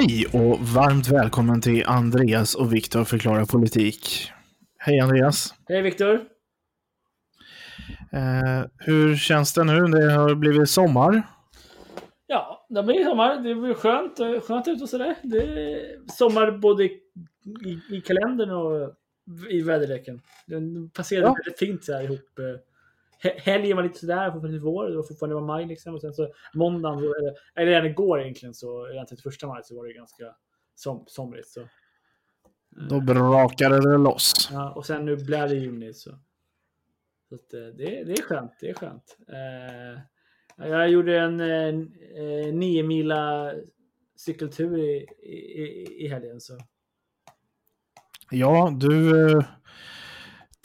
Hej och varmt välkommen till Andreas och Viktor förklarar politik. Hej Andreas. Hej Viktor. Eh, hur känns det nu? Det har blivit sommar. Ja, det blir sommar. Det blir skönt, eh, skönt ute och sådär. Det är sommar både i, i, kalendern och i väderleken. Den passerade Ja. väldigt fint så här ihop. He- Helgen var lite sådär, fortfarande vår. Det var fortfarande var maj liksom. Och sen så måndagen, eller, redan igår egentligen, så redan 31 maj så var det ganska som, somrigt. Så. Då brakade det loss. Ja, och sen nu blev det juni så. så att, eh, det, det är skönt. Det är skönt. Eh, jag gjorde en eh, nio mila cykeltur i, i, i helgen. Så. Ja, du eh,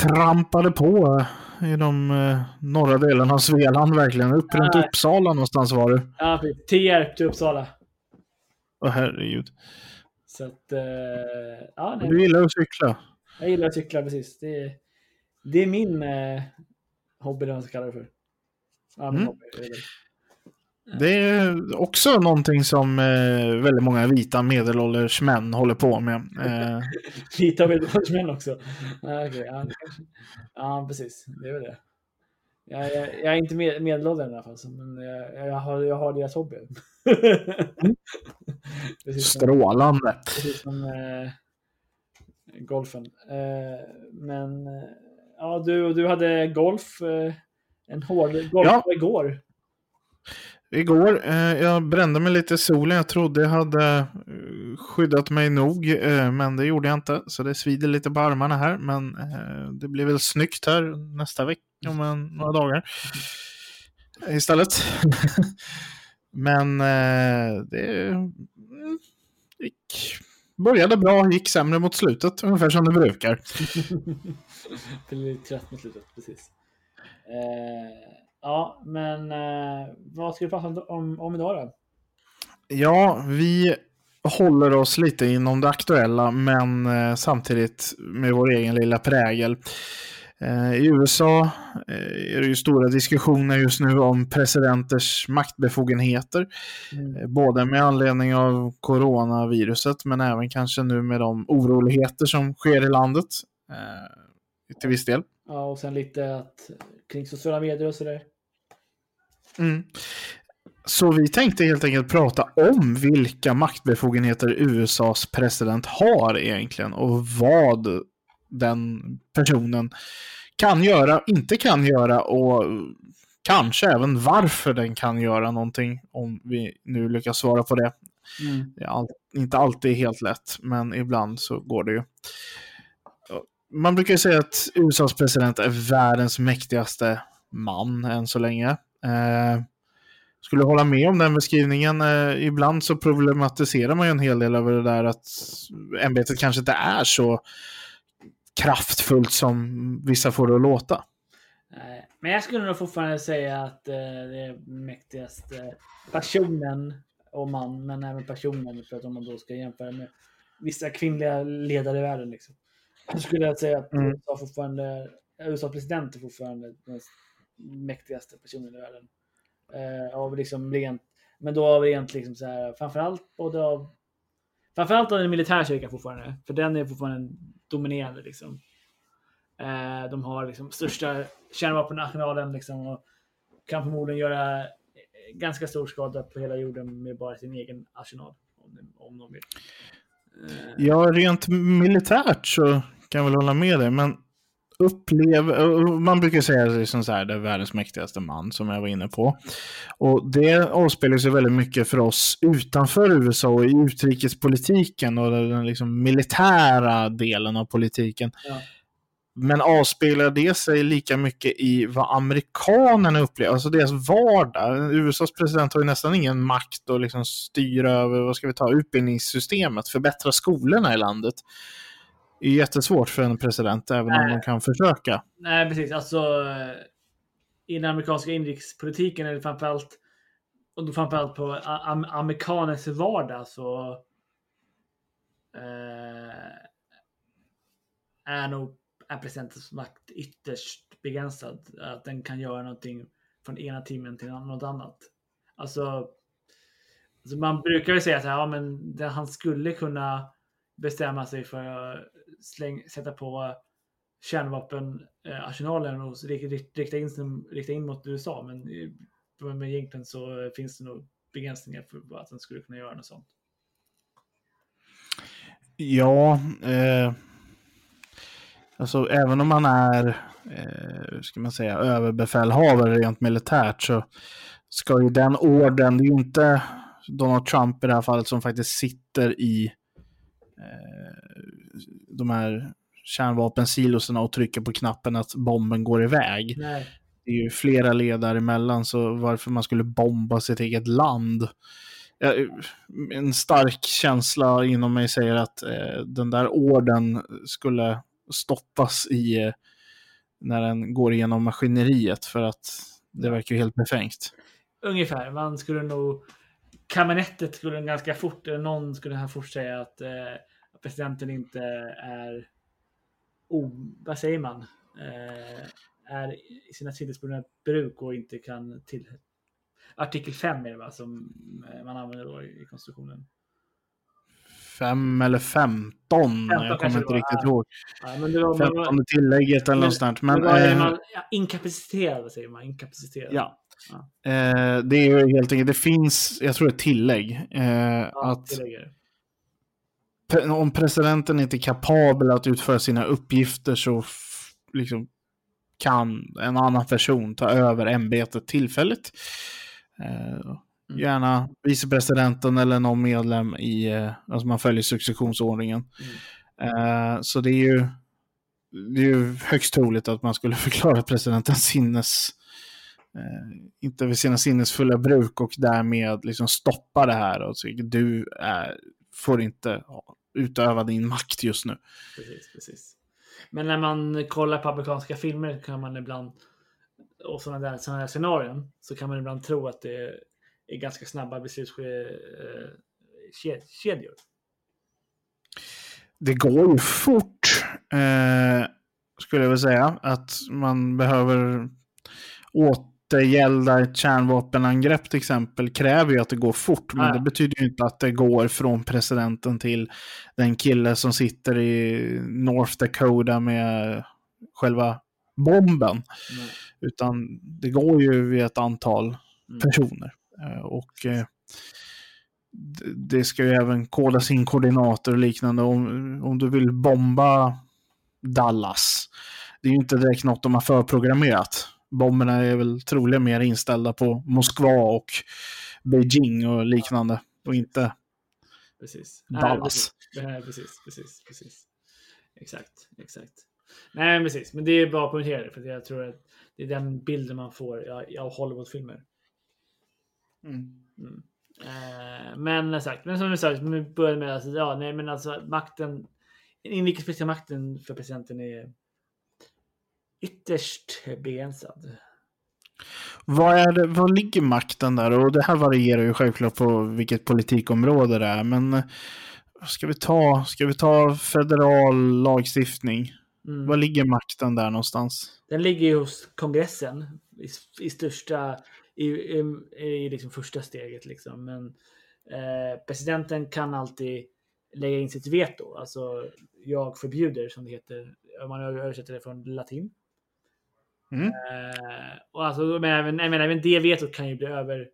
trampade på i de eh, norra delarna av Svealand verkligen. Upp runt Ja. Uppsala någonstans var du. Ja. Tierp till Uppsala. Åh herregud. Så att, eh, ja, nej, Du gillar att cykla. jag gillar att cykla precis. Det, är- det är min eh, hobby, eller vad man ska kalla det för. Ja, min Mm. hobby, är det väl. Det är också någonting som eh, väldigt många vita medelålders män håller på med. Eh, Lite av medelåldersmän också. Ja, okej, ja, ja, precis. Det är väl det. Jag, jag, jag är inte med, medelåldern i alla fall, men jag, jag, har, jag har deras hobby. som, strålande. precis som eh, golfen. Eh, men eh, ja, du, du hade golf. Eh, en hård golf Ja. igår. Igår, eh, jag brände mig lite i solen. Jag trodde jag hade eh, skyddat mig nog, eh, men det gjorde jag inte. Så det svider lite på armarna här, men eh, det blir väl snyggt här nästa vecka, om en, några dagar. Istället. men eh, det mm, gick, började bra, gick sämre mot slutet, ungefär som det brukar. Blir trött mot slutet, precis. Eh, ja, men eh, vad ska vi prata om, om, idag då? Ja, vi håller oss lite inom det aktuella, men eh, samtidigt med vår egen lilla prägel. Eh, I USA eh, är det ju stora diskussioner just nu om presidenters maktbefogenheter. Mm. Eh, både med anledning av coronaviruset, men även kanske nu med de oroligheter som sker i landet. Eh, till viss del. Ja, och sen lite att, kring sociala medier och sådär. Mm. Så vi tänkte helt enkelt prata om vilka maktbefogenheter USAs president har egentligen och vad den personen kan göra, inte kan göra och kanske även varför den kan göra någonting om vi nu lyckas svara på det. Det är all, inte alltid helt lätt, men ibland så går det ju. Man brukar ju säga att USAs president är världens mäktigaste man än så länge. Eh, skulle hålla med om den beskrivningen. Eh, ibland så problematiserar man ju en hel del över det där att ämbetet kanske inte är så kraftfullt som vissa får det att låta. Men jag skulle nog fortfarande säga att eh, det är mäktigaste personen och man, men även personen för att om man då ska jämföra med vissa kvinnliga ledare i världen. Liksom. Så skulle jag säga att Mm. USA fortfarande, USA president är fortfarande den mäktigaste personen i världen. Eh, av liksom rent, men då av rent liksom så här, framförallt både av Framförallt av den militära kyrkan fortfarande, för den är fortfarande dominerande. Liksom. Eh, de har liksom största kärnvapenarsenalen liksom, och kan förmodligen göra eh, ganska stor skada på hela jorden med bara sin egen arsenal. Om, om de vill. Eh, Ja, rent militärt så kan jag väl hålla med dig, men upplever, man brukar säga liksom så här, det är världens mäktigaste man som jag var inne på. Och det avspelar sig väldigt mycket för oss utanför USA och i utrikespolitiken och den liksom militära delen av politiken. Ja. Men avspeglar det sig lika mycket i vad amerikanerna upplever, alltså deras vardag? USAs president har ju nästan ingen makt att liksom styra över, vad ska vi ta, utbildningssystemet, förbättra skolorna i landet. Är jättesvårt för en president, även om Nej. de kan försöka. Nej, precis. Alltså, eh, i den amerikanska inrikespolitiken det framförallt, och då framförallt på am amerikaners vardag så eh, är nog är presidentens makt ytterst begränsad. Att den kan göra någonting från ena timmen till något annat. Alltså, alltså man brukar ju säga att ja, men det, han skulle kunna bestämma sig för släng, sätta på kärnvapenarsenalen eh, och rikta in, rikta in mot USA. Men, men egentligen så finns det nog begränsningar för att den skulle kunna göra något sånt. Ja, eh, alltså även om man är, eh, hur ska man säga, överbefälhavare rent militärt så ska ju den orden, det är ju inte Donald Trump i det här fallet som faktiskt sitter i eh, de här kärnvapensiloserna och trycker på knappen att bomben går iväg. Nej, Det är ju flera ledare emellan, så varför man skulle bomba sitt eget land. En stark känsla inom mig säger att eh, den där orden skulle stoppas i eh, när den går igenom maskineriet för att det verkar ju helt befängt. ungefär. Man skulle nog... Kabinettet skulle ganska fort, eller någon skulle här fort säga att eh, presidenten inte är... O, vad säger man? Eh, är i sina tillitsbundna bruk och inte kan till... Artikel 5 är det va, som eh, man använder då i konstitutionen. Fem eller femton, jag kanske kommer det inte riktigt ja. ihåg. Ja, men det var, tillägget eller men- något sånt. men, Men, är eh, man, ja, inkapaciterad, säger man? Inkapaciterad. Ja. Eh, det är ju helt enkelt, det finns, jag tror ett tillägg, eh, att tillägger. Om presidenten inte är kapabel att utföra sina uppgifter så liksom, kan en annan person ta över ämbetet tillfälligt. Eh, Mm. Gärna vicepresidenten eller någon medlem i, eh, alltså man följer successionsordningen. Mm. Eh, så det är ju det är ju högst troligt att man skulle förklara presidenten sinnes eh, inte vid sina sinnesfulla bruk och därmed liksom stoppa det här och säga du är, får inte ja, utöva din makt just nu. Precis, precis. Men när man kollar på amerikanska filmer kan man ibland, och sådana där, sådana där scenarion, så kan man ibland tro att det är ganska snabba beslutskedjor. Det går ju fort, eh, skulle jag vilja säga, att man behöver återgälda ett kärnvapenangrepp till exempel kräver ju att det går fort, men Ja. det betyder ju inte att det går från presidenten till den kille som sitter i North Dakota med själva bomben, Mm. utan det går ju vid ett antal Mm. personer. Eh, Och eh, det ska ju även kodas in koordinater och liknande. Om, om du vill bomba Dallas, det är ju inte direkt något de har förprogrammerat. Bomberna är väl troligen mer inställda på Moskva och Beijing och liknande. Och inte Precis. Dallas. Nej, precis. Precis, precis, precis. Exakt, exakt. Nej, precis. Men det är bra att poängtera det, för jag tror att det är den bilden man får av- Hollywoodfilmer. Mm. Eh, men sagt, men som vi sa, vi började med alltså, ja, nej, men alltså makten, den inrikespolitiska makten för presidenten är ytterst begränsad. Vad, är det, vad ligger makten där? Och det här varierar ju självklart på vilket politikområde det är. Men eh, ska vi ta, ska vi ta federal lagstiftning? Mm. Var ligger makten där någonstans? Den ligger ju hos kongressen i, i största, i, i, i liksom första steget liksom. Men eh, presidenten kan alltid lägga in sitt veto. Alltså jag förbjuder som det heter. Om man översätter det från latin. Mm. Eh, och alltså, men även, jag menar, även det vetot kan ju bli över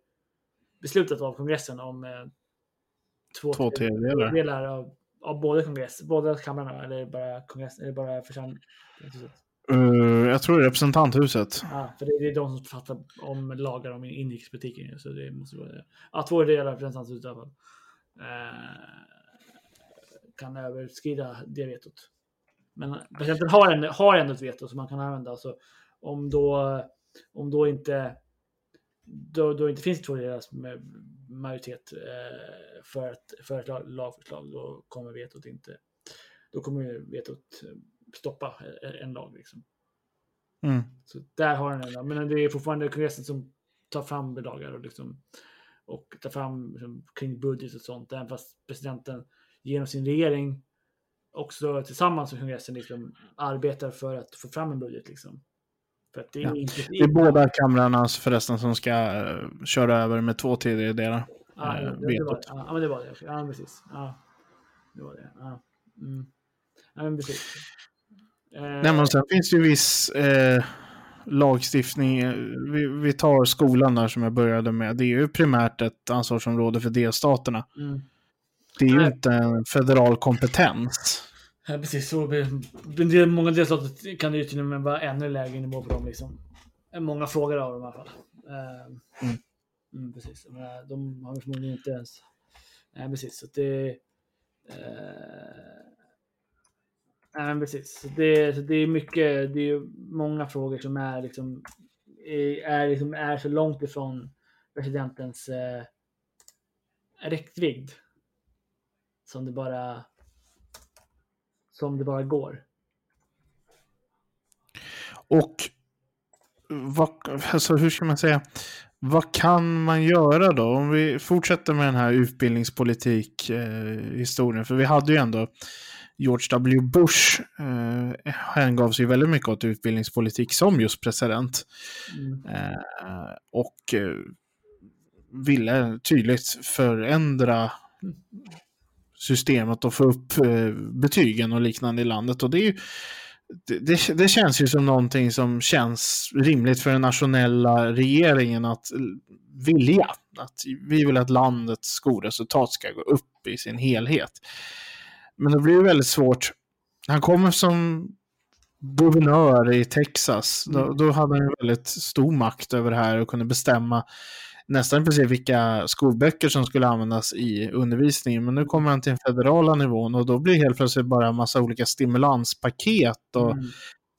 beslutat av kongressen om eh, två, Två tredjedelar. av, av både kongress, båda kamrarna eller bara kongress eller bara församlingen. Uh, jag tror representanthuset. Ja, för det, det är de som fattar om lagar om inrikespolitiken. Så det måste vara det. Ja, två delar av representanthuset i alla fall. Eh, kan överskrida det vetot. Men presidenten har, en, har ändå ett veto som man kan använda. Så om då, om då inte då, då inte finns två delas majoritet eh, för, ett, för ett lagförslag, då kommer vetot inte. Då kommer vetot stoppa en lag. Liksom. Mm. Så där har den en. Men det är fortfarande kongressen som tar fram lagar och, liksom, och tar fram liksom, kring budget och sånt. Även fast presidenten genom sin regering också tillsammans med kongressen liksom, arbetar för att få fram en budget. Liksom. För det, är ja. inte... det är båda kamrarna förresten som ska uh, köra över med två tredjedelar. Ja, det, det var, ja, men det var det. Ja, precis. Ja, det var det. Ja. Mm. ja men precis. Nej, men sen finns det ju viss eh, lagstiftning. Vi, vi, tar skolan där som jag började med. Det är ju primärt ett ansvarsområde för delstaterna. Mm. Det är ju inte en federal kompetens. Ja, precis. Så, många delstater kan det ju till och med vara ännu lägre nivå på dem. Liksom. Många frågor av dem i alla fall. Uh, mm. Mm, precis. Men, de har förmodligen inte ens... Nej, precis. Så det... Uh, nej, precis. Så det, så det är mycket, det är många frågor som är liksom, är, liksom, är så långt ifrån presidentens uh, räckvidd som det bara som det bara går. Och vad, alltså hur ska man säga? Vad kan man göra då? Om vi fortsätter med den här utbildningspolitik-historien. Eh, för vi hade ju ändå George W. Bush eh, hängav sig väldigt mycket åt utbildningspolitik som just president. Mm. Eh, och eh, ville tydligt förändra systemet och få upp eh, betygen och liknande i landet. Och det, är ju, det, det, känns ju som någonting som känns rimligt för den nationella regeringen att vilja. Att vi vill att landets skolresultat ska gå upp i sin helhet. Men det blir ju väldigt svårt. Han kommer som guvernör i Texas. Då, mm. då hade han väldigt stor makt över det här och kunde bestämma nästan precis vilka skolböcker som skulle användas i undervisningen. Men nu kommer han till den federala nivån och då blir det helt plötsligt bara en massa olika stimulanspaket och mm.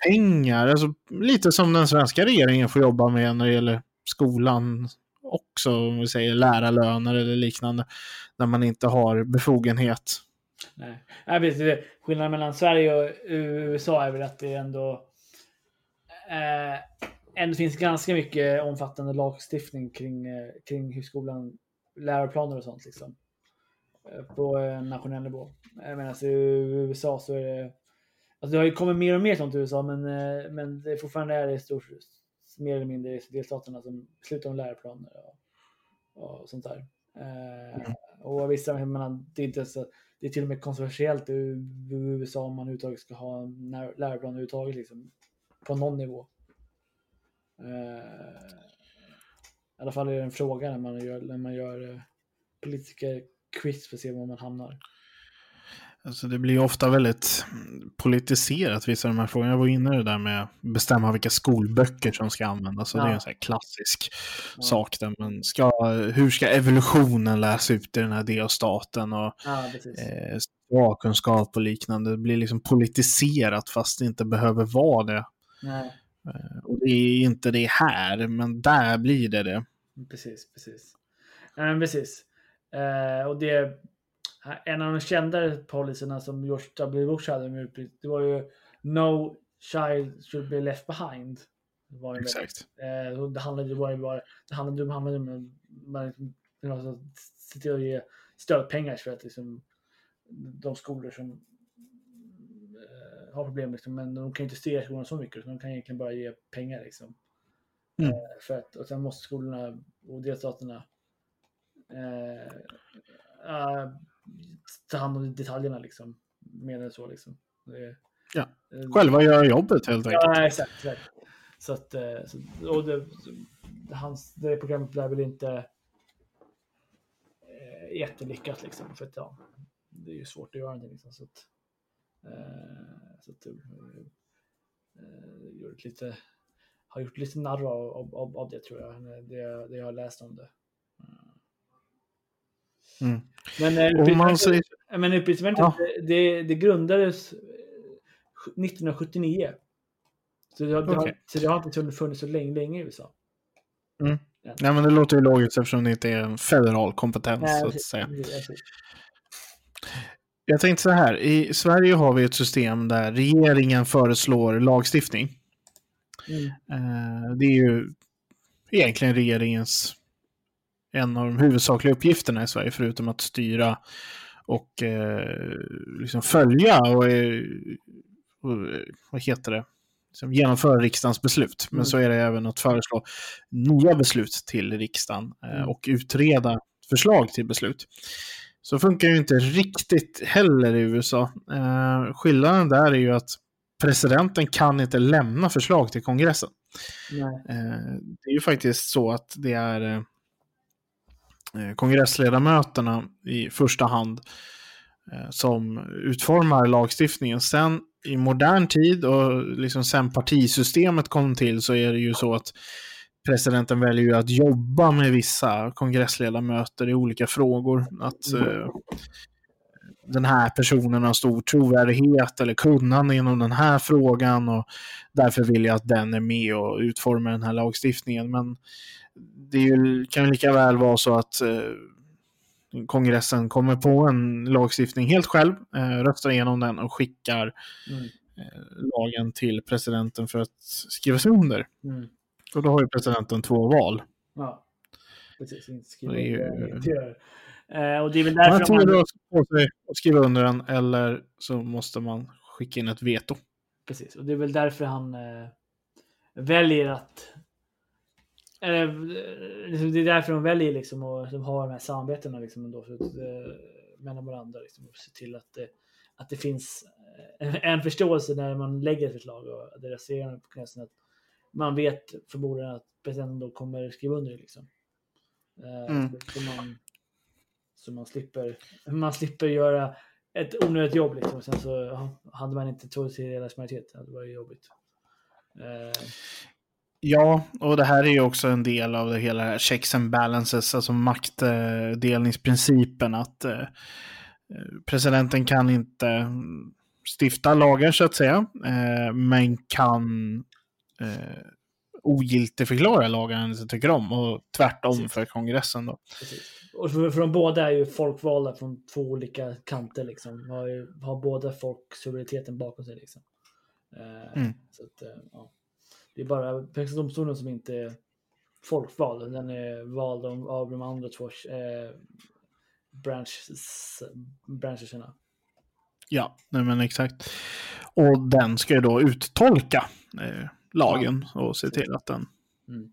pengar. Alltså, lite som den svenska regeringen får jobba med när det gäller skolan också, om vi säger lärarlöner eller liknande, när man inte har befogenhet. Nej, inte. Skillnaden mellan Sverige och USA är väl att det ändå eh, ändå finns ganska mycket omfattande lagstiftning kring, eh, kring hur skolan, läroplaner och sånt liksom. Eh, på eh, nationell nivå. Jag menar, alltså, i USA så är det... Alltså det har ju kommit mer och mer sånt i USA, men, men det fortfarande är det stort, mer eller mindre delstaterna som beslutar om läroplaner och, och sånt där. Mm. Och vissa, jag menar, det är inte så, det är till och med kontroversiellt i USA om man överhuvudtaget ska ha en läroplan överhuvudtaget liksom, på någon nivå. Eh, I alla fall är det en fråga när man gör, när man gör eh, politiska quiz för att se var man hamnar. Alltså det blir ofta väldigt politiserat vissa av de här frågorna. Jag var inne i det där med att bestämma vilka skolböcker som ska användas. Ja. Det är en sån klassisk ja. sak. Där man ska, hur ska evolutionen läras ut i den här delstaten? Och ja, eh, kunskap och liknande. Det blir liksom politiserat fast det inte behöver vara det. Nej. Eh, och det är inte det här, men där blir det det. Precis, precis. Ja, precis. Eh, och det, en av de kändare policyerna som George W. Bush hade, det var ju No child should be left behind. Var Exakt. Eh, det handlade ju bara, det handlade, det handlade om att se till att ge stödpengar för att liksom, de skolor som har problem, liksom, men de kan inte styra skolorna så mycket, så de kan egentligen bara ge pengar. Liksom. Mm. Eh, för att, och sen måste skolorna och delstaterna eh, äh, ta hand om detaljerna liksom. Mer än så liksom. Det, ja. Eh, Själva göra jobbet helt enkelt. Ja, exakt. exakt. Så att, eh, så, och det, hans, det programmet blev väl inte eh, jättelyckat liksom. För att ja, det är ju svårt att göra någonting liksom. Så att, Eh, så att, eh, gjort lite, har gjort lite narr av, av, av det tror jag, det, det jag har läst om det. Mm. Men, eh, man säger, men Ja. det, det grundades 1979. Så det har, det har, så det har inte funnits så länge, länge i USA. nej, men det låter ju logiskt eftersom det inte är en federal kompetens så att säga. Jag tänkte så här, i Sverige har vi ett system där regeringen föreslår lagstiftning. Mm. Eh, Det är ju egentligen regeringens en av de huvudsakliga uppgifterna i Sverige, förutom att styra och eh, liksom följa och, eh, och eh, vad heter det? Liksom genomföra riksdagens beslut. Men Mm. så är det även att föreslå nya beslut till riksdagen eh, Mm. och utreda förslag till beslut. Så funkar ju inte riktigt heller i USA. Eh, skillnaden där är ju att presidenten kan inte lämna förslag till kongressen. Eh, det är ju faktiskt så att det är eh, eh, kongressledamöterna i första hand eh, som utformar lagstiftningen. Sen i modern tid och liksom sen partisystemet kom till så är det ju så att presidenten väljer ju att jobba med vissa kongressledamöter i olika frågor. Att eh, den här personen har stor trovärdighet eller kunnande inom den här frågan och därför vill jag att den är med och utformar den här lagstiftningen. Men det ju, kan ju lika väl vara så att eh, kongressen kommer på en lagstiftning helt själv, eh, röstar igenom den och skickar Mm. eh, lagen till presidenten för att skrivas under. Mm. Och då har ju presidenten två val. Ja, precis. Inte skriva Det är det. Eh, och det är väl Man har därför man, att att skriva under den eller så måste man skicka in ett veto. precis, och det är väl därför han eh, väljer att eller, eh, liksom, det är därför de väljer liksom att de har de här samarbetena liksom ändå, för att, eh, mellan varandra liksom, och se till att det, att det finns eh, en förståelse när man lägger ett förslag och det resterande på kongressen att man vet förmodligen att presidenten då kommer skriva under det liksom. Eh, Mm. så, man, så man slipper man slipper göra ett onödigt jobb liksom. Sen så ja, hade man inte två tredjedels majoritet. Det hade varit jobbigt. Eh, Ja, och det här är ju också en del av det hela checks and balances, alltså maktdelningsprincipen att eh, presidenten kan inte stifta lagar så att säga, eh, men kan eh, ogiltigförklara lagar han inte tycker om och tvärtom Precis. för kongressen då. precis. Och för, för de båda är ju folkvalda från två olika kanter liksom. Har, ju, har båda folksuveräniteten bakom sig liksom. Eh, Mm. Så att, eh, ja. Det är bara Högsta domstolen som inte är folkvald. Den är vald av, av de andra två eh, branches, brancherna. Ja, nej men exakt. Och den ska ju då uttolka eh, lagen och se till att den Mm.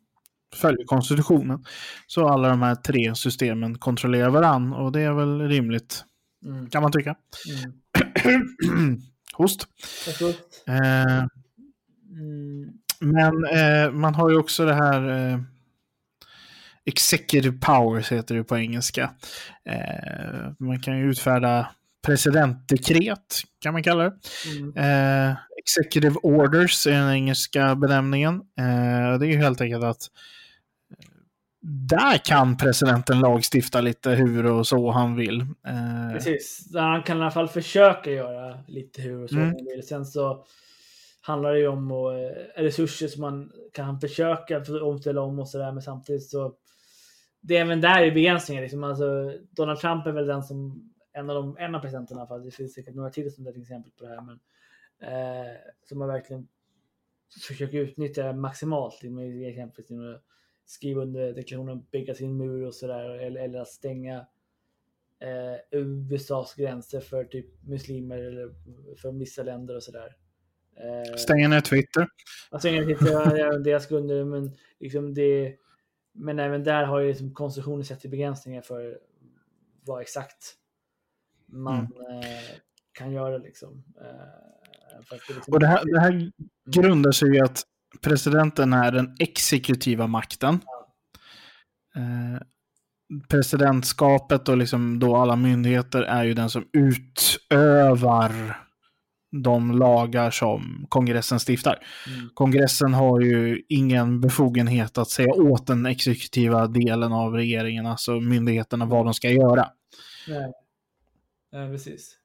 följer konstitutionen. Så alla de här tre systemen kontrollerar varann och det är väl rimligt Mm. kan man tycka. Mm. Host. Eh, Mm. men eh, man har ju också det här eh, Executive powers heter det på engelska. Eh, man kan ju utfärda presidentdekret kan man kalla det. Mm. Eh, executive orders är den engelska benämningen. Eh, det är ju helt enkelt att eh, där kan presidenten lagstifta lite hur och så han vill. Eh, Precis, han kan i alla fall försöka göra lite hur och så Mm. han vill. Sen så handlar det ju om och, resurser som man kan försöka för- omställa om och sådär. Men samtidigt så det är även där är begränsningar. Liksom. Alltså, Donald Trump är väl den som en av, de, en av presidenterna i. Det finns säkert några till som är till exempel på det här. Men, eh, som har verkligen försöker utnyttja det maximalt. Med exempelvis att skriva under deklarationen, bygga sin mur och sådär. Eller, eller att stänga eh, USAs gränser för typ muslimer eller för vissa länder och sådär. Eh, Stänga ner Twitter. Jag hittar även deras grunder, men liksom det. Men även där har ju liksom konstitutionen sett till begränsningar för vad exakt man eh, kan göra liksom. Eh, det, Och det här, det här grundar sig i att presidenten är den exekutiva makten. Eh, presidentskapet och liksom då alla myndigheter är ju den som utövar de lagar som kongressen stiftar. Mm. Kongressen har ju ingen befogenhet att säga åt den exekutiva delen av regeringen, alltså myndigheterna, vad de ska göra. Nej. Nej, precis.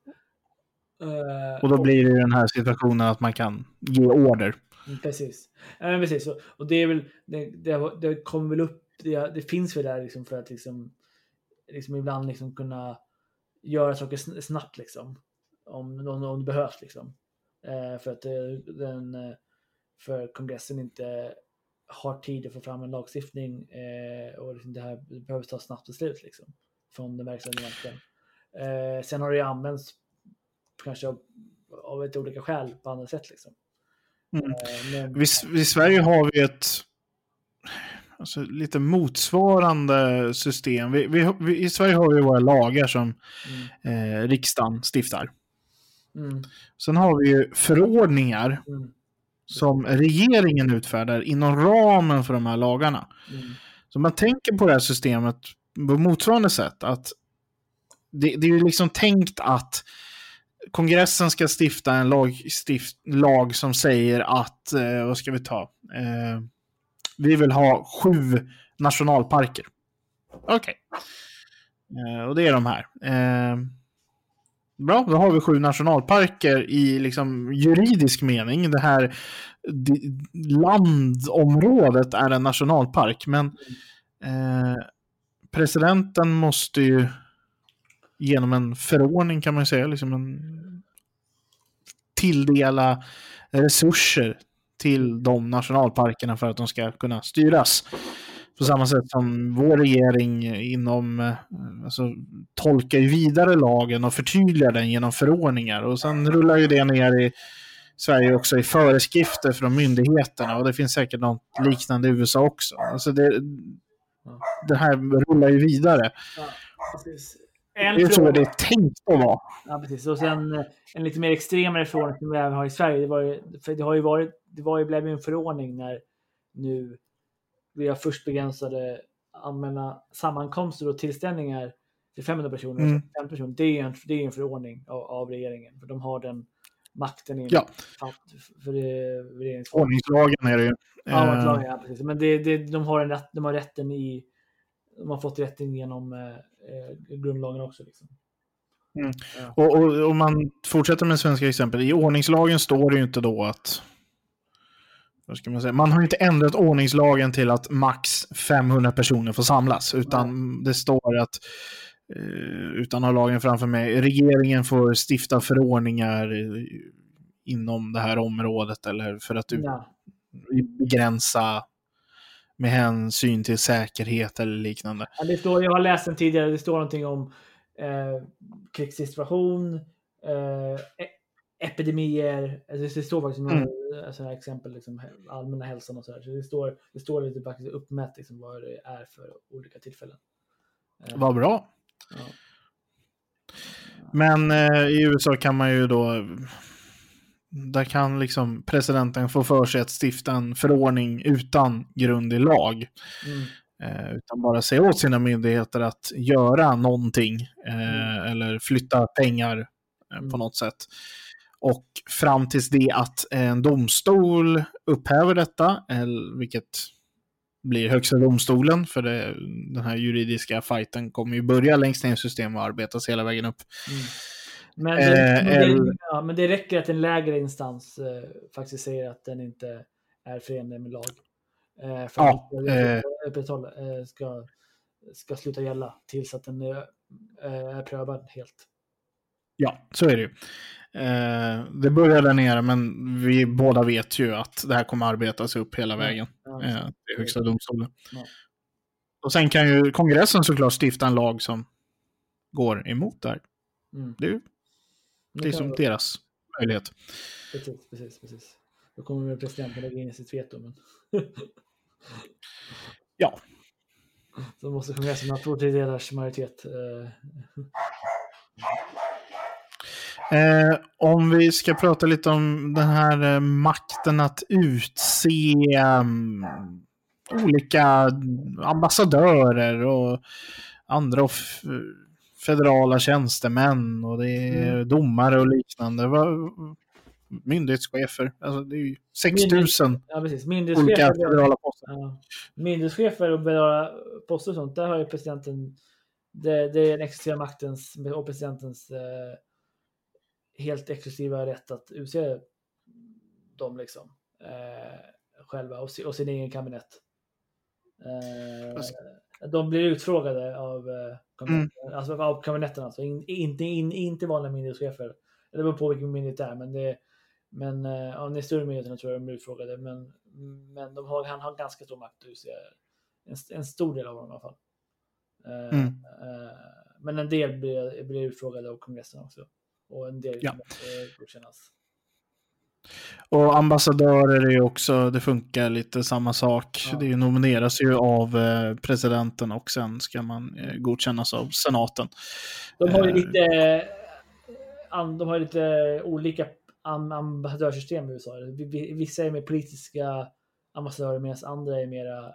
Eh, Och då blir det den här situationen att man kan ge order. Mm, Precis. Ja, precis. Och, det är väl, det, det, det kommer väl upp, det, det finns väl där liksom för att liksom, liksom ibland liksom kunna göra saker sn- snabbt liksom. Om, om, om det behövs liksom. Eh, för att den, eh, för kongressen inte har tid att få fram en lagstiftning eh, och liksom det här behöver ta snabbt beslut liksom. Från den verkställande makten. Eh, sen har det ju använts kanske av, av ett olika skäl på andra sätt liksom. Mm. Eh, men- I Sverige har vi ett alltså, lite motsvarande system. Vi, vi, vi, I Sverige har vi våra lagar som Mm, eh, riksdagen stiftar. mm, Sen har vi ju förordningar mm, som regeringen utfärdar inom ramen för de här lagarna. mm, Så man tänker på det här systemet på motsvarande sätt. att det, det är ju liksom tänkt att kongressen ska stifta en lag, stift, lag som säger att, eh, vad ska vi ta? Eh, vi vill ha sju nationalparker. Okej. Eh, och det är de här. Eh, bra, då har vi sju nationalparker i liksom juridisk mening. Det här landområdet är en nationalpark, men eh, presidenten måste ju genom en förordning kan man säga, liksom en, tilldela resurser till de nationalparkerna för att de ska kunna styras. På samma sätt som vår regering inom, eh, alltså, tolkar ju vidare lagen och förtydligar den genom förordningar. Och sen rullar ju det ner i Sverige också i föreskrifter från myndigheterna. Och det finns säkert något liknande i USA också. Alltså det, det här rullar ju vidare. ja, precis. Det En är ju så det är tänkt att vara. Ja, precis. Och sen eh, en lite mer extremare förordning som vi även har i Sverige. Det, var ju, för det har ju varit, det var ju, blev ju en förordning när nu vi har först begränsade allmänna sammankomster och tillställningar till 500 personer. Mm. och 50 personer. Det är en, det är en förordning av, av regeringen. För de har den makten i Ja. för, för det, regeringsformen. Ordningslagen är det ju. Ja, Eh, ja, precis. Men det, det, de, har en rätt, de har rätten i... De har fått rätten genom eh, eh, grundlagen också. Liksom. Mm. Ja. Och, och om man fortsätter med svenska exempel. I ordningslagen står det ju inte då att... Vad ska man säga? Man har ju inte ändrat ordningslagen till att max 500 personer får samlas. Utan det står att, eh, utan att ha lagen framför mig, regeringen får stifta förordningar inom det här området eller för att Ja. begränsa med hänsyn till säkerhet eller liknande. Ja, det står, jag har läst den tidigare, det står någonting om eh, krigssituation, eh, e- epidemier, alltså det står faktiskt några Mm. sådana här exempel, liksom, allmänna hälsan och sådär. Så det står, det står lite faktiskt uppmätt liksom, vad det är för olika tillfällen. Eh, Vad bra. ja. Men eh, i USA kan man ju då... Där kan liksom presidenten få för sig att stifta en förordning utan grund i lag. Mm. Eh, utan bara säga åt sina myndigheter att göra någonting. Eh, Eller flytta pengar eh, på Mm. något sätt. Och fram tills det att en domstol upphäver detta, eller, vilket blir högsta domstolen, för det, den här juridiska fighten kommer ju börja längst ner i systemet och arbetas hela vägen upp. Mm. Men, det, Eh, men, det, ja, men det räcker att en lägre instans eh, faktiskt säger att den inte är förenlig med lag. Eh, för Ja, att eh. upprätthålla, eh, ska, ska sluta gälla tills att den är, eh, är prövad helt. Ja, så är det ju. Eh, det börjar där nere, men vi båda vet ju att det här kommer arbetas upp hela vägen Ja, eh, till högsta domstolen. Och sen kan ju kongressen såklart stifta en lag som går emot det här. mm. Det Det kan liksom vara- deras möjlighet. Precis, precis, precis. Då kommer väl presidenten lägga in sitt veto. Men... Ja. Så måste kongressen ha två tredjedelars majoritet. Eh, Eh, om vi ska prata lite om den här eh, makten att utse mm, olika ambassadörer och andra federala tjänstemän och det är Mm. domare och liknande. Myndighetschefer. Alltså, det är ju 6000 Ja, precis. olika federala poster. ja. Myndighetschefer och berörda poster och sånt, där har ju presidenten, det, det är den exklusiva maktens och presidentens eh, helt exklusiva rätt att utse dem liksom. Eh, själva och, och sin egen kabinett. Eh, de blir utfrågade av, eh, Mm. alltså, av kabinetten, alltså. In, inte, in, inte vanliga myndighetschefer. Det beror på vilken myndighet det är, men det men eh, av de större myndigheterna tror jag de blir utfrågade. Men, men de har, han har ganska stor makt en, en stor del av dem i alla fall. Eh, Mm. men en del blir, blir utfrågade av kongressen också. Och en del Ja. godkännas. Och ambassadörer är ju också, det funkar lite samma sak. Ja. Det nomineras ju av eh, presidenten och sen ska man eh, godkännas av senaten. De har ju Eh. lite, de har lite olika am- ambassadörssystem i USA. Vi- vi- Vissa är mer politiska ambassadörer medan andra är mera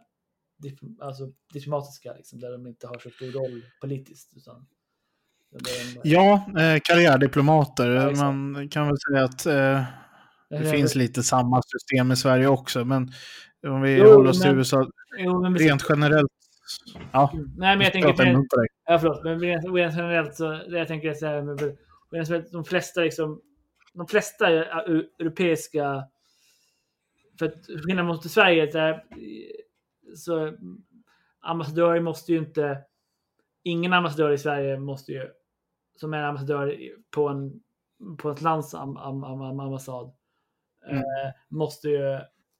alltså, diplomatiska, liksom, där de inte har så stor roll politiskt. Utan, de, Ja, eh, karriärdiplomater. Ja, man kan väl säga att eh, det finns lite samma system i Sverige också. Men om vi Jo, håller oss till men- USA Jo, men rent generellt. Ja, Nej, men jag tänker... dig. Ja, förlåt. Men rent, rent generellt så, det jag tänker så här, men, generellt, de flesta liksom, de flesta eu- europeiska, för att skillnaden mot Sverige, så, här, så ambassadörer måste ju inte, ingen ambassadör i Sverige måste ju, som är ambassadör på en, på ett lands am, am, am, ambassad, Mm. eh, måste ju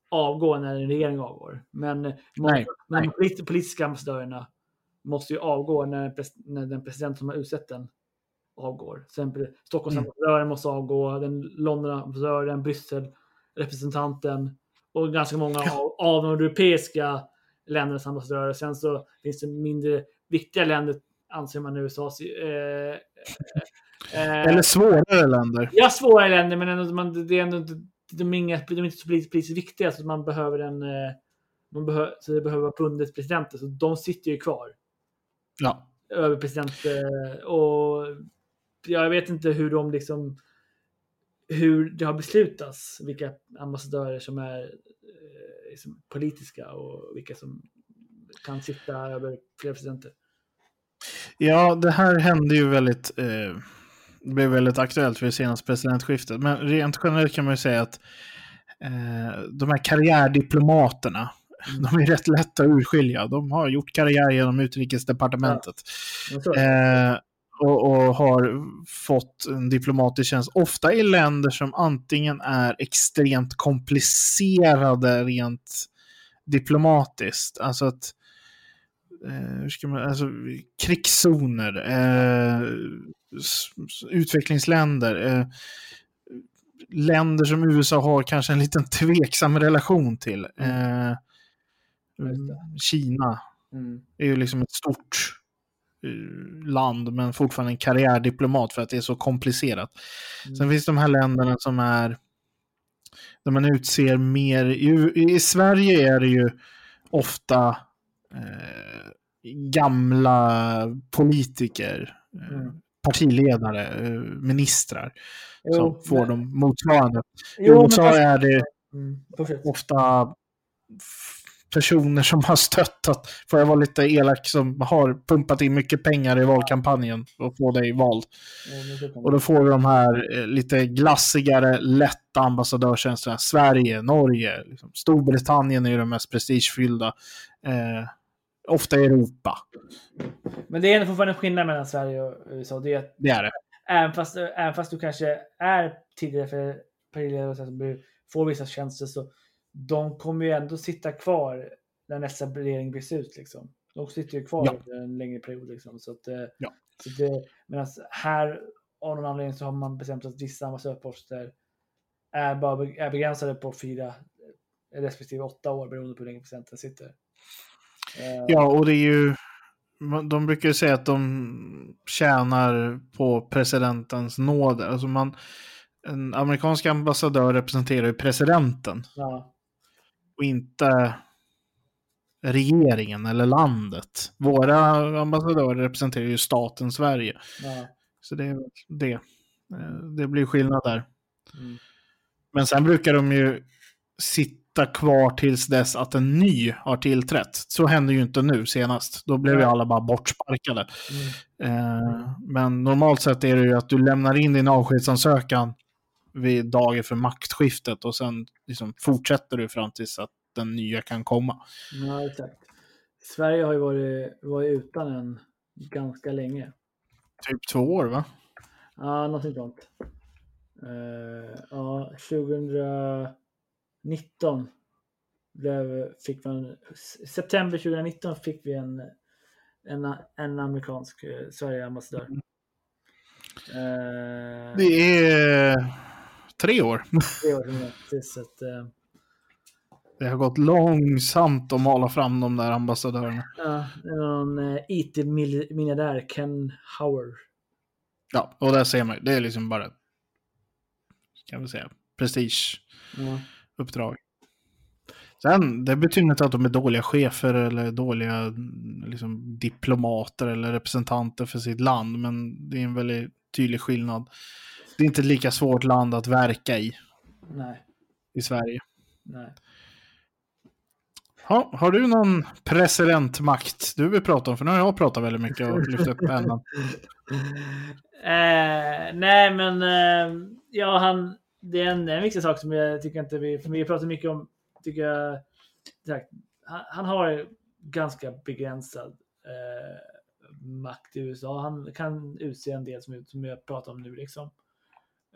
avgå när en regering avgår. Men, Nej, men nej. de polit- politiska ambassadörerna måste ju avgå när, när den president som har utsett den avgår. Till exempel Stockholmsambassadören måste avgå, den Londonambassadören, Bryssel-representanten och ganska många av, av de europeiska ländernas ambassadörer. Sen så finns det mindre viktiga länder, anser man i USA. Eh, eh, Eller svårare länder. Ja, svåra länder, men ändå, man, det är ändå inte, de är, inga, de är inte så politiskt, politiskt viktiga så att man behöver en eh, man behöver, så det behöver vara bundet presidenter. Så de sitter ju kvar. Ja. Över president eh, och jag vet inte hur de liksom hur det har beslutats vilka ambassadörer som är eh, liksom politiska och vilka som kan sitta över flera presidenter. Ja, det här hände ju väldigt, eh, det blev väldigt aktuellt vid senaste presidentskiftet. Men rent generellt kan man ju säga att eh, de här karriärdiplomaterna, Mm. de är rätt lätta att urskilja. De har gjort karriär genom utrikesdepartementet. Det. Eh, och, och har fått en diplomatisk tjänst. Ofta i länder som antingen är extremt komplicerade rent diplomatiskt. Alltså att hur ska man, alltså, krigszoner, eh, utvecklingsländer, eh, länder som USA har kanske en liten tveksam relation till. Eh, Just det. Kina Mm. är ju liksom ett stort eh, land, men fortfarande en karriärdiplomat för att det är så komplicerat. Mm. Sen finns de här länderna som är där man utser mer, i, i Sverige är det ju ofta eh, gamla politiker, eh, Mm. partiledare, eh, ministrar Jo, som får men- de motsvarande. I Jo, men USA fast- är det Mm, ofta personer som har stöttat, får jag vara lite elak, som har pumpat in mycket pengar i valkampanjen och få dig vald. Men Och då får vi de här lite glassigare, lätta ambassadörstjänsterna. Sverige, Norge, liksom. Storbritannien är ju de mest prestigefyllda. Eh, ofta i Europa, Men det är fortfarande en skillnad mellan Sverige och USA. Det är att det är det. även fast, även fast du kanske är tidigare partiledare och du får vissa tjänster så de kommer ju ändå sitta kvar när nästa regering blir ut. Liksom. De sitter ju kvar Ja. en längre period. Liksom. Så att, eh, Ja. så det, medan här av någon anledning så har man bestämt att vissa ambassadörsposter är, bara, är begränsade på fyra respektive åtta år beroende på hur länge presidenten sitter. Eh, Ja, och det är ju... De brukar ju säga att de tjänar på presidentens nåd. Alltså man, en amerikansk ambassadör representerar ju presidenten ja. och inte regeringen eller landet. Våra ambassadörer representerar ju staten Sverige. ja. Så det är det. Eh, Det blir skillnad där. Mm. Men sen brukar de ju sitta kvar tills dess att en ny har tillträtt. Så hände ju inte nu senast. Då blev ju alla bara bortsparkade. Mm. Eh, men normalt sett är det ju att du lämnar in din avskedsansökan vid dagen för maktskiftet och sen liksom fortsätter du fram tills att den nya kan komma. Ja, exakt. Sverige har ju varit, varit utan en ganska länge. Typ två år va? Ja, någonting sånt. Uh, ja, 2019 blev, fick man, september 2019 fick vi en, en, en amerikansk uh, Sverige-ambassadör. Uh, Det är tre år. tre år precis. Så att, uh, Det har gått långsamt att mala fram de där ambassadörerna. ja, någon IT-miljardär, Ken Howard. Ja, och där ser man ju. Det är liksom bara kan vi säga, prestigeuppdrag. Ja. Sen, det betyder inte att de är dåliga chefer eller dåliga liksom, diplomater eller representanter för sitt land, men det är en väldigt tydlig skillnad. Det är inte ett lika svårt land att verka i, Nej, i Sverige. nej. Ha, har du någon presidentmakt du vill prata om? För nu har jag pratat väldigt mycket och lyft upp pennan. Eh, nej, men eh, ja, han, det är en, en viktig sak som jag tycker inte vi, för vi pratar mycket om, tycker jag, han, han har ganska begränsad eh, makt i USA. Han kan utse en del som, som jag pratar om nu liksom.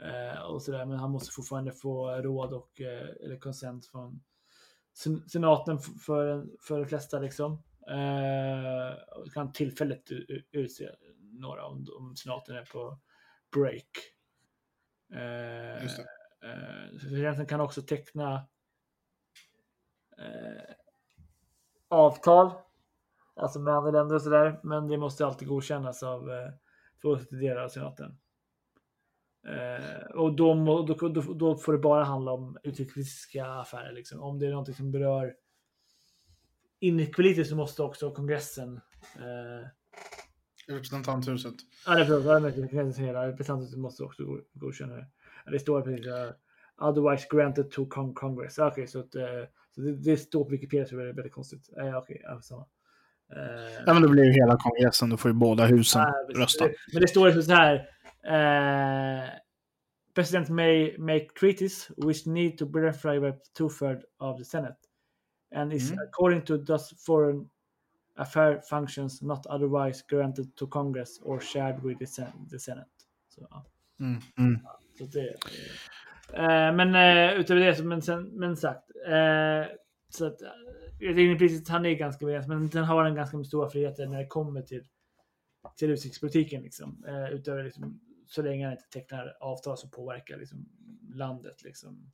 Eh, och sådär, men han måste fortfarande få råd och eh, eller konsent från sen- senaten för, för de flesta liksom. Eh, och kan tillfälligt utse några om, om senaten är på break. Eh, Just det eh, kan också teckna eh, avtal, alltså med andra länder och sådär, men det måste alltid godkännas av eh, två tredjedelar av senaten. Eh, och då, då, då, då får det bara handla om utrikespolitiska affärer. Liksom. Om det är något som berör inrikespolitiskt så måste också kongressen eh, Representanthuset. Ja, det är förlåt. Representanten måste också go- godkänna det. Det står precis uh, otherwise granted to con Congress. Okej, så, att, eh, så det, det står på Wikipedia så det är väldigt konstigt. Ja, Okej, ja, samma. Eh, Ja, men då blir ju hela kongressen, då får ju båda husen precis. rösta. Det- Men det står liksom så här. Eh, President may make treaties which need to be ratified by two-thirds of the Senate. And is Mm. according to thus foreign affair functions not otherwise granted to Congress or shared with the, sen- the Senate. Så, ja. Mm, mm. Så det, eh, men eh, utöver det, så- men, sen, men sagt. Eh, så att, eh, jag tycker priset, han är ganska begränsad, men den har en ganska stora friheter när det kommer till, till utrikespolitiken. Liksom. Eh, utöver liksom, så länge han inte tecknar avtal som påverkar liksom, landet. Liksom.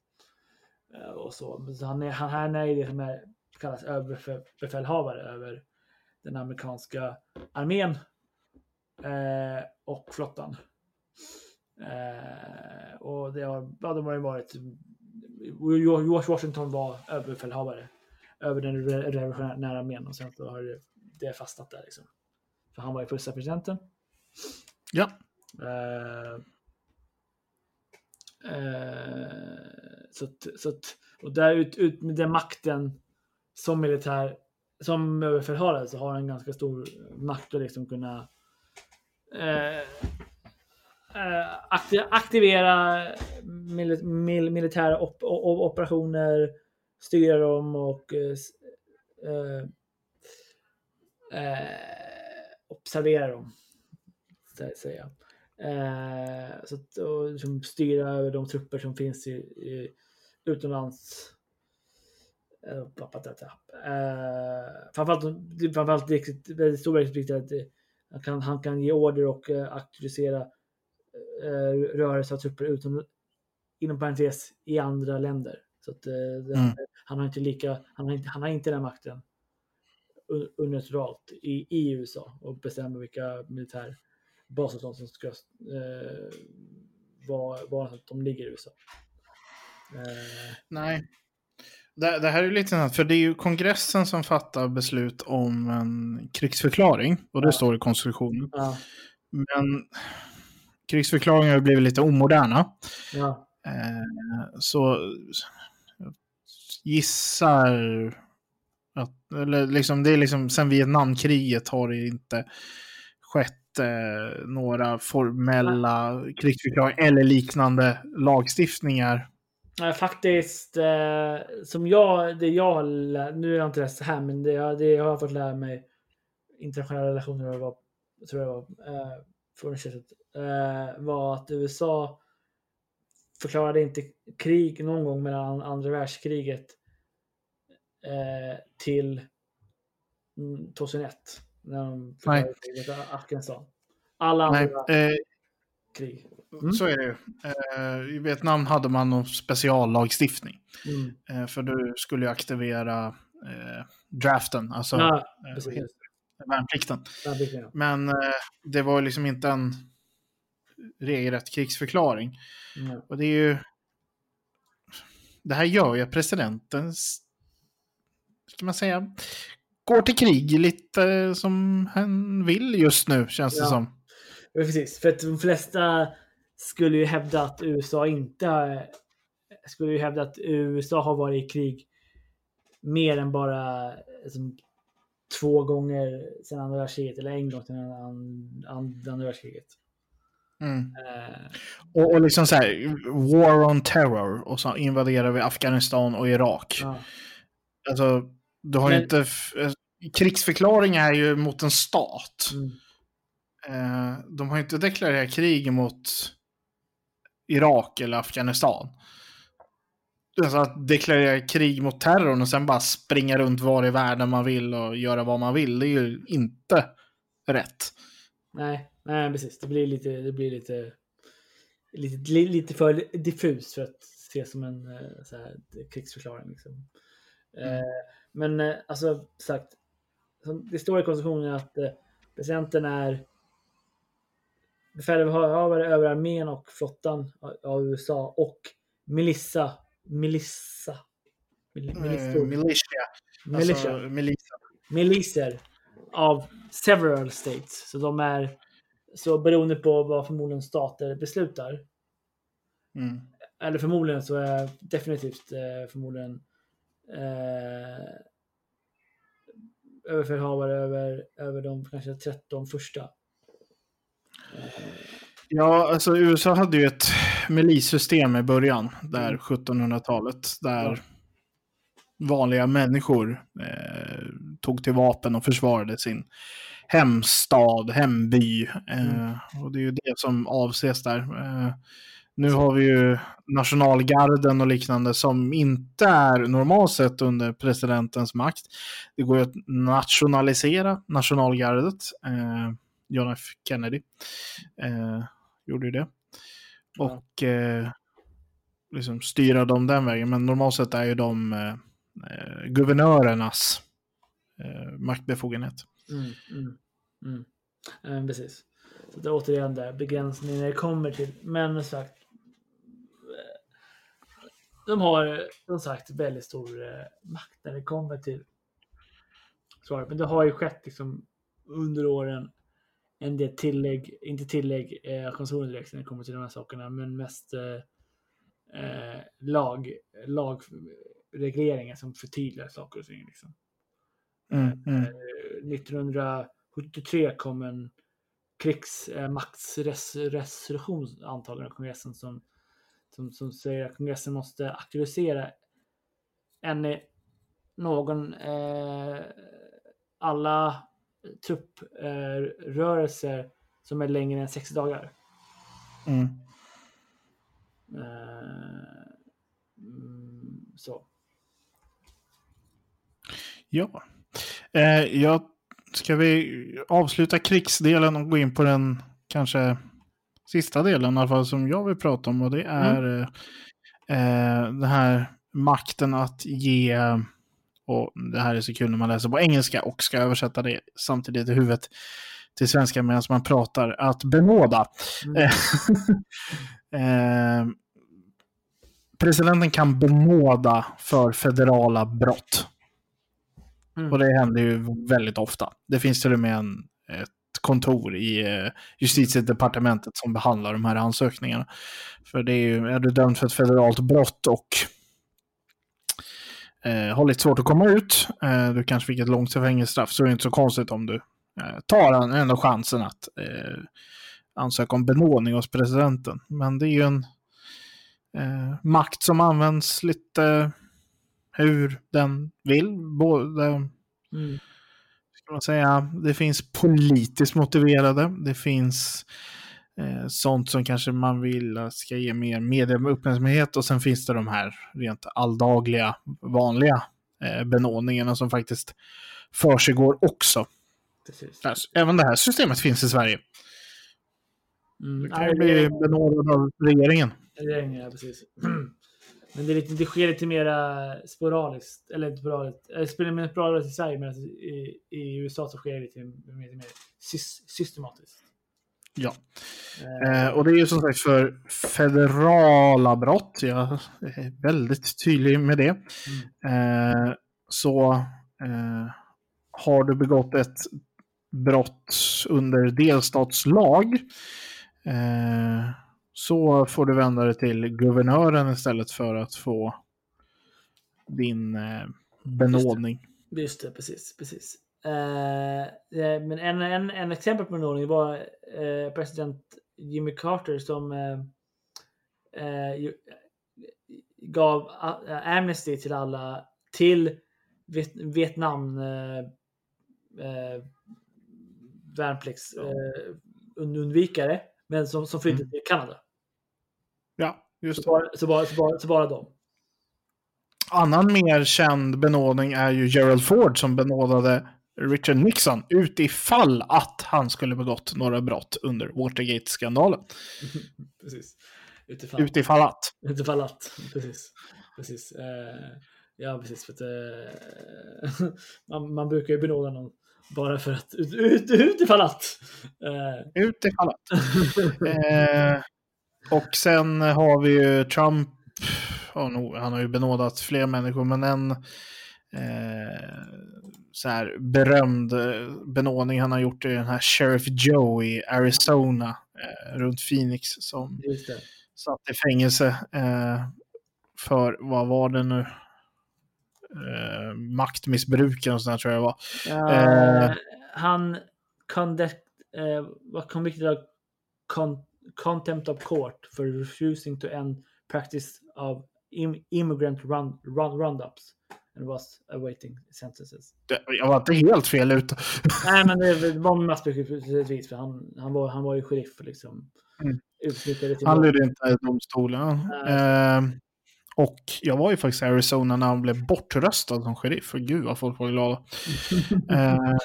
Eh, och så. Så han, är, han, han är det som är, kallas överbefälhavare över den amerikanska armén eh, och flottan. Eh, och det har, ja, de har ju varit... George Washington var överbefälhavare över den re- revolutionära armén och sen så har det, fastnat där liksom. För han var ju första presidenten. Ja. Eh, eh, så att, så att, och där ut, ut med den makten som militär, som överbefälhavare så har han ganska stor makt att liksom kunna eh, Eh, aktivera mil, mil, militära op, o- operationer, styra dem och eh, s- eh, eh observera dem. Så att Säga. Eh, så att, och liksom styra över de trupper som finns i, i utomlands. Eh, pa- framförallt, eh, framförallt det är väldigt stor viktigt att han kan, han kan ge order och eh, auktorisera eh, rörelse av trupper utom, inom parentes i andra länder. Så att, eh, Mm. han har inte lika, han har inte, han har inte den makten un- unilateralt i, i USA och bestämma vilka militärbaser som som ska eh, vara var de ligger i USA. Eh, Nej. Det, det här är lite annat, för det är ju kongressen som fattar beslut om en krigsförklaring. Och det Ja. står i konstitutionen. ja, Men krigsförklaringar har blivit lite omoderna. ja, Eh, så gissar att, eller liksom, det är liksom, sen Vietnamkriget har det inte skett eh, några formella krigsförklaringar eller liknande lagstiftningar. Faktiskt, eh, som jag, det jag nu har jag inte läst här, men det, jag- det jag har fått lära mig internationella relationer var, tror jag var, eh, på universitetet, eh, var att USA förklarade inte krig någon gång mellan andra världskriget eh, till mm, 2001. När de förklarade kriget i Afghanistan. Alla Nej, andra eh, krig. Mm. så är det ju. Eh, I Vietnam hade man någon speciallagstiftning. Mm. Eh, för du skulle ju aktivera eh, draften, alltså Ja, eh, det? värnplikten. Värnplikten, ja. Men eh, det var liksom inte en regelrätt krigsförklaring. Mm. Och det är ju... Det här gör ju att presidenten, ska man säga, går till krig lite som han vill just nu, känns det Ja. som. Ja, precis. För att de flesta skulle ju hävda att USA inte har- skulle ju hävda att USA har varit i krig mer än bara liksom, två gånger sedan andra världskriget eller en gång sedan an- an- andra världskriget. Mm. Eh, Och, och liksom så här, war on terror, och så invaderar vi Afghanistan och Irak. ja. Alltså, du har Men- inte... eh, Krigsförklaring är ju mot en stat. Mm. Eh, de har inte deklarerat krig mot Irak eller Afghanistan. Alltså att deklarera krig mot terrorn och sen bara springa runt var i världen man vill och göra vad man vill, det är ju inte rätt. Nej, nej, precis. Det blir lite, det blir lite, lite, li- lite för diffust för att ses som en eh, så här, krigsförklaring. Liksom. Mm. Eh, men eh, alltså sagt, det står i konstitutionen att presidenten är befälhavare över armén och flottan av- av USA och Melissa, Melissa, mil, Eh, militia. militia, Alltså, militia. miliser av several states. Så de är så beroende på vad förmodligen stater beslutar. Mm. Eller förmodligen så är definitivt eh, förmodligen eh, överbefälhavare över, över de kanske 13 första. Ja, alltså USA hade ju ett milissystem i början, där Mm. 1700-talet, där Ja. vanliga människor eh, tog till vapen och försvarade sin hemstad, hemby. Eh, Mm. Och det är ju det som avses där. Eh, nu har vi ju nationalgarden och liknande som inte är normalt sett under presidentens makt. Det går ju att nationalisera nationalgardet. Eh, John F Kennedy eh, gjorde ju det. Och eh, liksom styra dem den vägen. Men normalt sett är ju de eh, eh, guvernörernas eh, maktbefogenhet. Mm, mm, mm. Eh, precis. Så det är återigen där begränsningen när det kommer till. Men som sagt. eh, De har som sagt väldigt stor eh, makt när det kommer till svaret. Men det har ju skett liksom under åren en del tillägg, inte tillägg, eh, direkt när det kommer till de här sakerna, men mest eh, eh, lag, lagregleringar som förtydligar saker och ting. Liksom. Mm, mm. Eh, 1973 kom en krigsmaktsresolution antagen av kongressen som, som, som säger att kongressen måste auktorisera en, eh, någon, eh, alla trupprörelser som är längre än 60 dagar. Mm. Eh, mm, så. Ja. Eh, jag, ska vi avsluta krigsdelen och gå in på den kanske sista delen i alla fall som jag vill prata om och det är eh, eh, den här makten att ge och det här är så kul när man läser på engelska och ska översätta det samtidigt i huvudet till svenska medan man pratar, att benåda. Mm. Eh, presidenten kan benåda för federala brott. Mm. Och det händer ju väldigt ofta. Det finns till och med en, ett kontor i eh, justitiedepartementet som behandlar de här ansökningarna. För det är ju, är du dömd för ett federalt brott och eh, har lite svårt att komma ut, eh, du kanske fick ett långt fängelsestraff, så är det inte så konstigt om du eh, tar en, ändå chansen att eh, ansöka om benådning hos presidenten. Men det är ju en eh, makt som används lite hur den vill. Både, Mm. ska man säga, det finns politiskt motiverade, det finns eh, sånt som kanske man vill ska ge mer medieuppmärksamhet och sen finns det de här rent alldagliga, vanliga eh, benådningarna som faktiskt försiggår också. Precis. Alltså, Även det här systemet finns i Sverige. Mm. Du kan det- bli benådad av regeringen. Regeringen, ja, precis. Men det, är lite, det sker lite mera sporadiskt, eller inte sporadiskt, mer sporadiskt i Sverige medan i, i USA så sker det lite mer, mer, mer sys, systematiskt. Ja. Eh, Eh, och det är ju som sagt för federala brott. Jag är väldigt tydlig med det. Eh, så eh, har du begått ett brott under delstatslag eh, så får du vända dig till guvernören istället för att få din eh, benådning. Just det, precis. precis. Eh, eh, men en, en, en exempel på benådning var eh, president Jimmy Carter som eh, eh, gav a- amnesty till alla till Viet, Vietnam eh, eh, värnplikts eh, und- undvikare, men som, som flydde Mm. till Kanada. Ja, just Så det. bara, så, bara, så, bara, så bara dem. Annan mer känd benådning är ju Gerald Ford som benådade Richard Nixon utifall att han skulle begått några brott under Watergate-skandalen. precis. Utifall. Utifall att. Utifall att. Precis. precis. Eh, ja, precis. För att, eh, man, man brukar ju benåda någon bara för att ut, ut, utifall att. Eh, Utifall att. Eh, och sen har vi ju Trump. Ja, nog, han har ju benådat fler människor, men en eh, så här berömd eh, benådning han har gjort är den här Sheriff Joe i Arizona eh, runt Phoenix som satt i fängelse eh, för, vad var det nu? Eh, maktmissbruk och sånt tror jag det var. Eh. han conduct, eh, var convicted of con, contempt of court for refusing to end practice of im, immigrant run, run, roundups and was awaiting sentences. Det, jag var inte helt fel ute. Nej, men det var massmissbruk för han, han, var, han var ju sheriff liksom Mm. Han lydde inte domstolen. Nej. Eh, och jag var ju faktiskt i Arizona när han blev bortröstad som sheriff. För gud vad folk var glada. eh,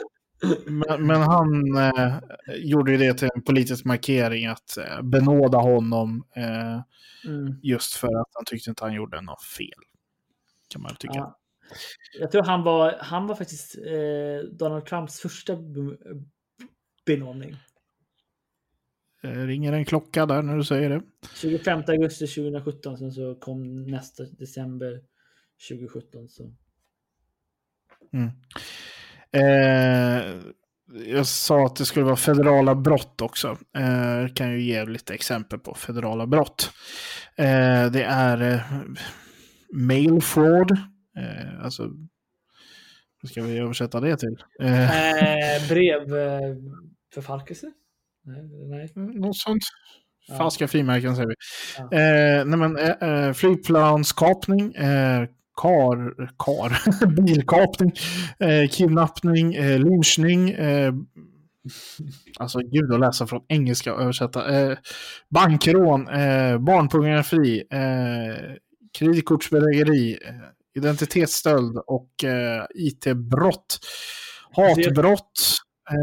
men, men han eh, gjorde ju det till en politisk markering att eh, benåda honom eh, Mm. just för att han tyckte inte han gjorde något fel. Kan man väl tycka. Ja. Jag tror han var, han var faktiskt eh, Donald Trumps första be- benådning. Eh, ringer en klocka där när du säger det. 25 augusti 2017, sen så kom nästa december 2017. Så. Mm. Eh, jag sa att det skulle vara federala brott också. Eh, jag kan ju ge lite exempel på federala brott. Eh, det är eh, mail fraud. Eh, alltså, vad ska vi översätta det till? Eh, Eh, brev eh? Nej, nej. något sånt. Ja. Falska frimärken säger vi. Ja. Eh, nej men, eh, eh, flygplanskapning, eh, kar, kar, bilkapning, eh, kidnappning, eh, lynchning, eh, alltså gud att läsa från engelska och översätta, bankrån, barnpornografi, kreditkortsbedrägeri, identitetsstöld och eh, IT-brott, hatbrott,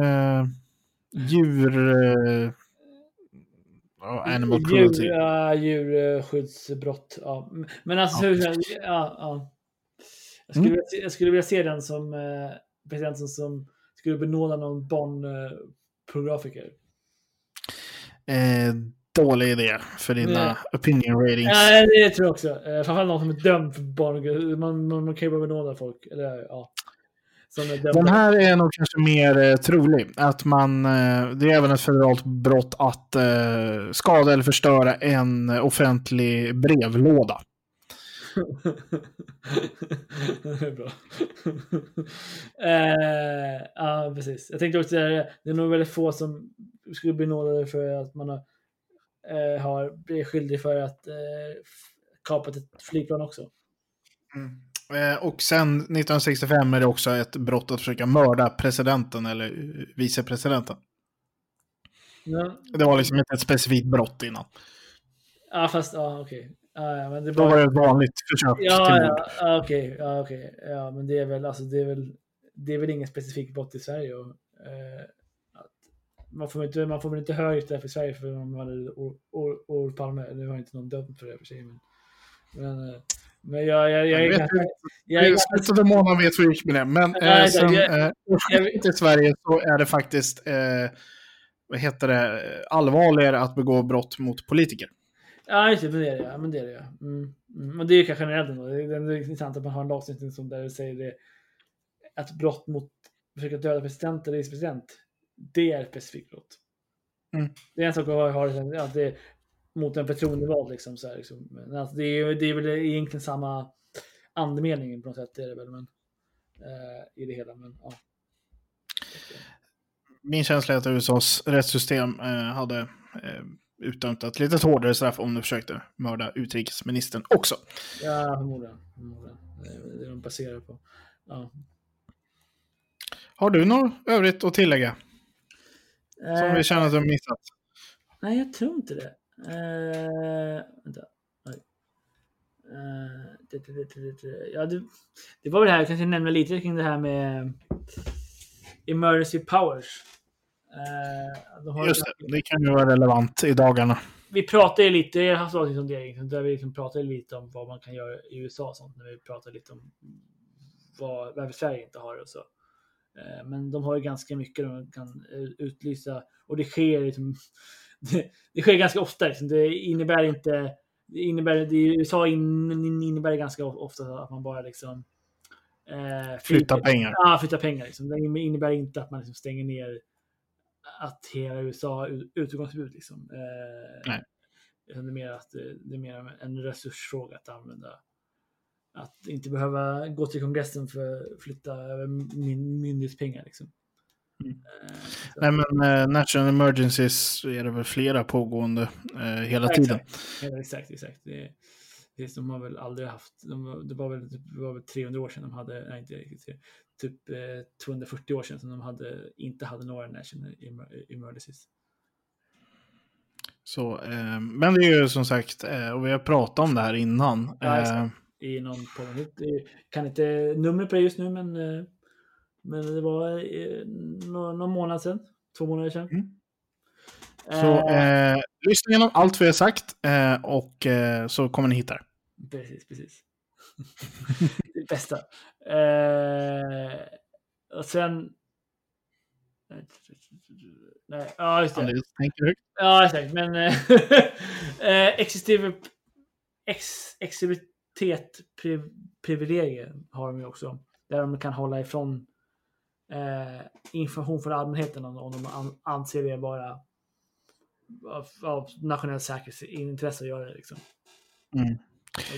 eh, djur... Eh, animal cruelty. Djur, ja, djurskyddsbrott. Ja. Men alltså, Ja. hur, ja, ja. Jag, skulle Mm. vilja, se- jag skulle vilja se den som eh, presidenten som skulle benåda någon barnpornografiker. Eh, dålig idé för dina Nej. opinion ratings. Ja, det tror jag också. Eh, Framförallt någon som är dömd för barn. Man, man, man kan ju bara benåda folk. Eller, ja. Den här är nog kanske mer eh, trolig. Att man, eh, det är även ett federalt brott att eh, skada eller förstöra en offentlig brevlåda. det är bra. eh, ja, precis. Jag tänkte också säga det är nog väldigt få som skulle bli nådade för att man har, eh, har blivit skyldig för att eh, kapat ett flygplan också. Eh, och sen 1965 är det också ett brott att försöka mörda presidenten eller eh, vicepresidenten. Ja, Det var liksom inte ett specifikt brott innan. ja fast ja, okej. Ja, ja, men det är Då var bara... det ett vanligt försök till Ja, mord. ja, okej. Ja, okej. Ja, men det är väl, alltså, det är väl, det är väl ingen specifik brott i Sverige. Och, eh, man, får väl inte, man får väl inte höra straff i Sverige för man hade Olof Palme. Nu har inte någon dömt för det i för sig. Men, men, eh, men jag, jag, jag, Jag I ganska slutet av månaden vet vi hur det gick med det. Men Nej, eh, sen jag- eh, i Sverige så är det faktiskt eh, vad heter det, allvarligare att begå brott mot politiker. Ja, just det. Men det är det, ja. Men det är det, ja. Mm. Mm. Men det är ju kanske generellt ändå. Det är, det är intressant att man har en lagstiftning som där det säger det. Att brott mot, försöka döda president eller vicepresident, det är ett specifikt brott. Mm. Det är en sak att ha, ha det, mot en förtroendevald liksom. Så här, liksom. Men alltså, det, är, det är väl egentligen samma andemening på något sätt. Det är det väl, men, eh, I det hela. Men, ja. Min känsla är att USAs rättssystem eh, hade eh, utdömt ett lite hårdare straff om du försökte mörda utrikesministern också. Ja, förmodligen. förmodligen. Det är det de baserar på. Ja. Har du något övrigt att tillägga som Eh, vi känner att du har missat? Nej, jag tror inte det. Uh, vänta. Nej. Eh, det, det. Ja, var väl det här, jag kanske nämna lite kring det här med emergency powers. Eh, de har, Just det, det kan ju vara relevant i dagarna. Vi pratade lite, jag har sagt om det där vi liksom pratade lite om vad man kan göra i USA och sånt, när vi pratade lite om vad, varför Sverige inte har det och så. Eh, Men de har ju ganska mycket de kan eh, utlysa och det sker liksom, det, det sker ganska ofta. Liksom. Det innebär inte, det innebär, det i USA in, innebär det ganska ofta att man bara liksom eh, Flytta flyttar- pengar. Ja, flytta pengar. Liksom. Det innebär inte att man liksom stänger ner att hela USA utegångsförbud. Liksom. Eh, Nej. Det är mer att det, det är mer en resursfråga att använda. Att inte behöva gå till kongressen för att flytta över min, myndighetspengar. Liksom. Mm. Eh, Nej men eh, national emergencies är det väl flera pågående eh, hela tiden. Exakt, ja, exakt. exakt. Det, det, de har väl aldrig haft, de, det, var väl, det var väl 300 år sedan de hade, nej inte riktigt, typ eh, 240 år sedan som de hade, inte hade några national emer- emergencies. Så, eh, men det är ju som sagt, eh, och vi har pratat om det här innan. Ja. I någon podd. Kan inte numret på det just nu, men, eh, men det var eh, någon, någon månad sedan, två månader sedan. Mm. Eh, så eh, lyssna igenom allt vi har sagt eh, och eh, så kommer ni hitta det. Precis, precis. det bästa. Och sen... Nej, ja, just det. Andreas tänker högt. Ja, exakt. Men eh, exekutiv ex, exekuvitet pri, privilegier har de ju också. Där de kan hålla ifrån eh, information från allmänheten om, om de an, anser det vara av, av nationellt säkerhetsintresse att göra det. Liksom. Mm.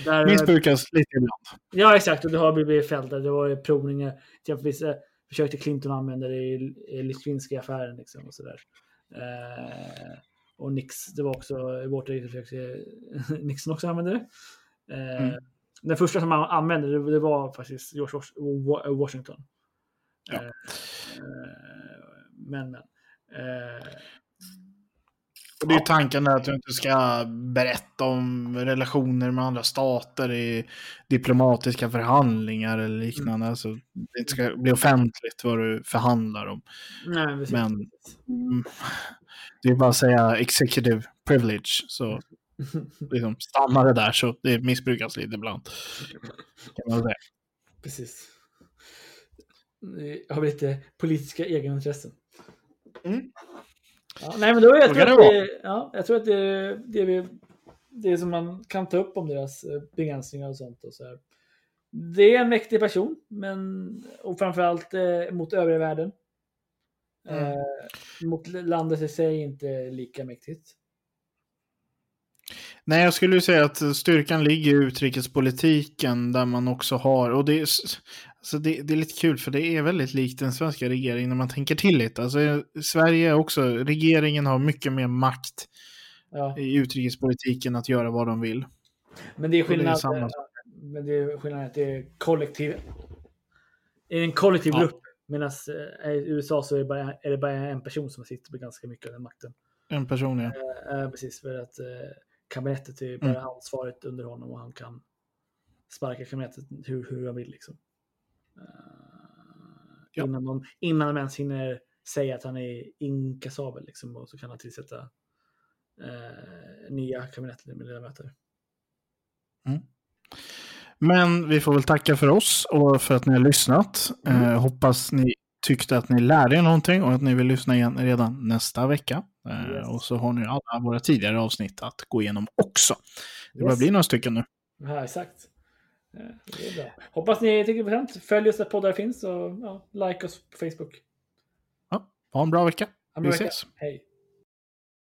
Där, Missbrukas lite ibland. Ja, exakt. Och det har blivit fällda. Det var provningar. Till exempel eh, försökte Clinton använda det i, i Litvinski-affären. Liksom, och sådär. Eh, och Nix, det var också i vårt försökte Nixon också använda det. Eh, Mm. Den första som han använde det, det var faktiskt George Wash- Wa- Washington. Ja. Eh, eh, men, men. Eh, Och det är tanken att du inte ska berätta om relationer med andra stater i diplomatiska förhandlingar eller liknande. Alltså, det inte ska bli offentligt vad du förhandlar om. nej. Men mm, det är bara att säga executive privilege. Så liksom stannar det där så det missbrukas lite ibland. Kan man säga. Precis. Jag har lite politiska egenintressen. Mm. Ja, nej, men då, jag, tror att det ja, jag tror att det är det, vi, det som man kan ta upp om deras eh, begränsningar och sånt. Och så här. det är en mäktig person, men och framförallt eh, mot övriga världen. Mm. Eh, mot landet i sig inte lika mäktigt. Nej, jag skulle ju säga att styrkan ligger i utrikespolitiken där man också har, och det är, alltså det, det är lite kul för det är väldigt likt den svenska regeringen när man tänker till lite. Alltså, i Sverige också, regeringen har mycket mer makt Ja. i utrikespolitiken att göra vad de vill. Men det är Och det är skillnad. eh, men det är skillnad att det är kollektiv. Det är en kollektiv Ja. grupp. Medan eh, i USA så är det, bara, är det bara en person som sitter med ganska mycket av den makten. En person, ja. Eh, eh, precis, för att eh, kabinettet är bara Mm. ansvaret under honom och han kan sparka kabinettet hur, hur han vill. Liksom. Eh, Ja. innan, de, innan de ens hinner säga att han är inkassabel. Liksom, och så kan han tillsätta eh, nya kabinettledamöter. Men vi får väl tacka för oss och för att ni har lyssnat. Mm. Eh, hoppas ni tyckte att ni lärde er någonting och att ni vill lyssna igen redan nästa vecka. Eh, Yes. Och så har ni alla våra tidigare avsnitt att gå igenom också. Det börjar Yes. bli några stycken nu. Ja, exakt. Eh, är bra. Hoppas ni tycker det var intressant. Följ oss där poddar finns och ja, like oss på Facebook. Ja, ha en bra vecka. En bra Vi vecka. ses. Hej.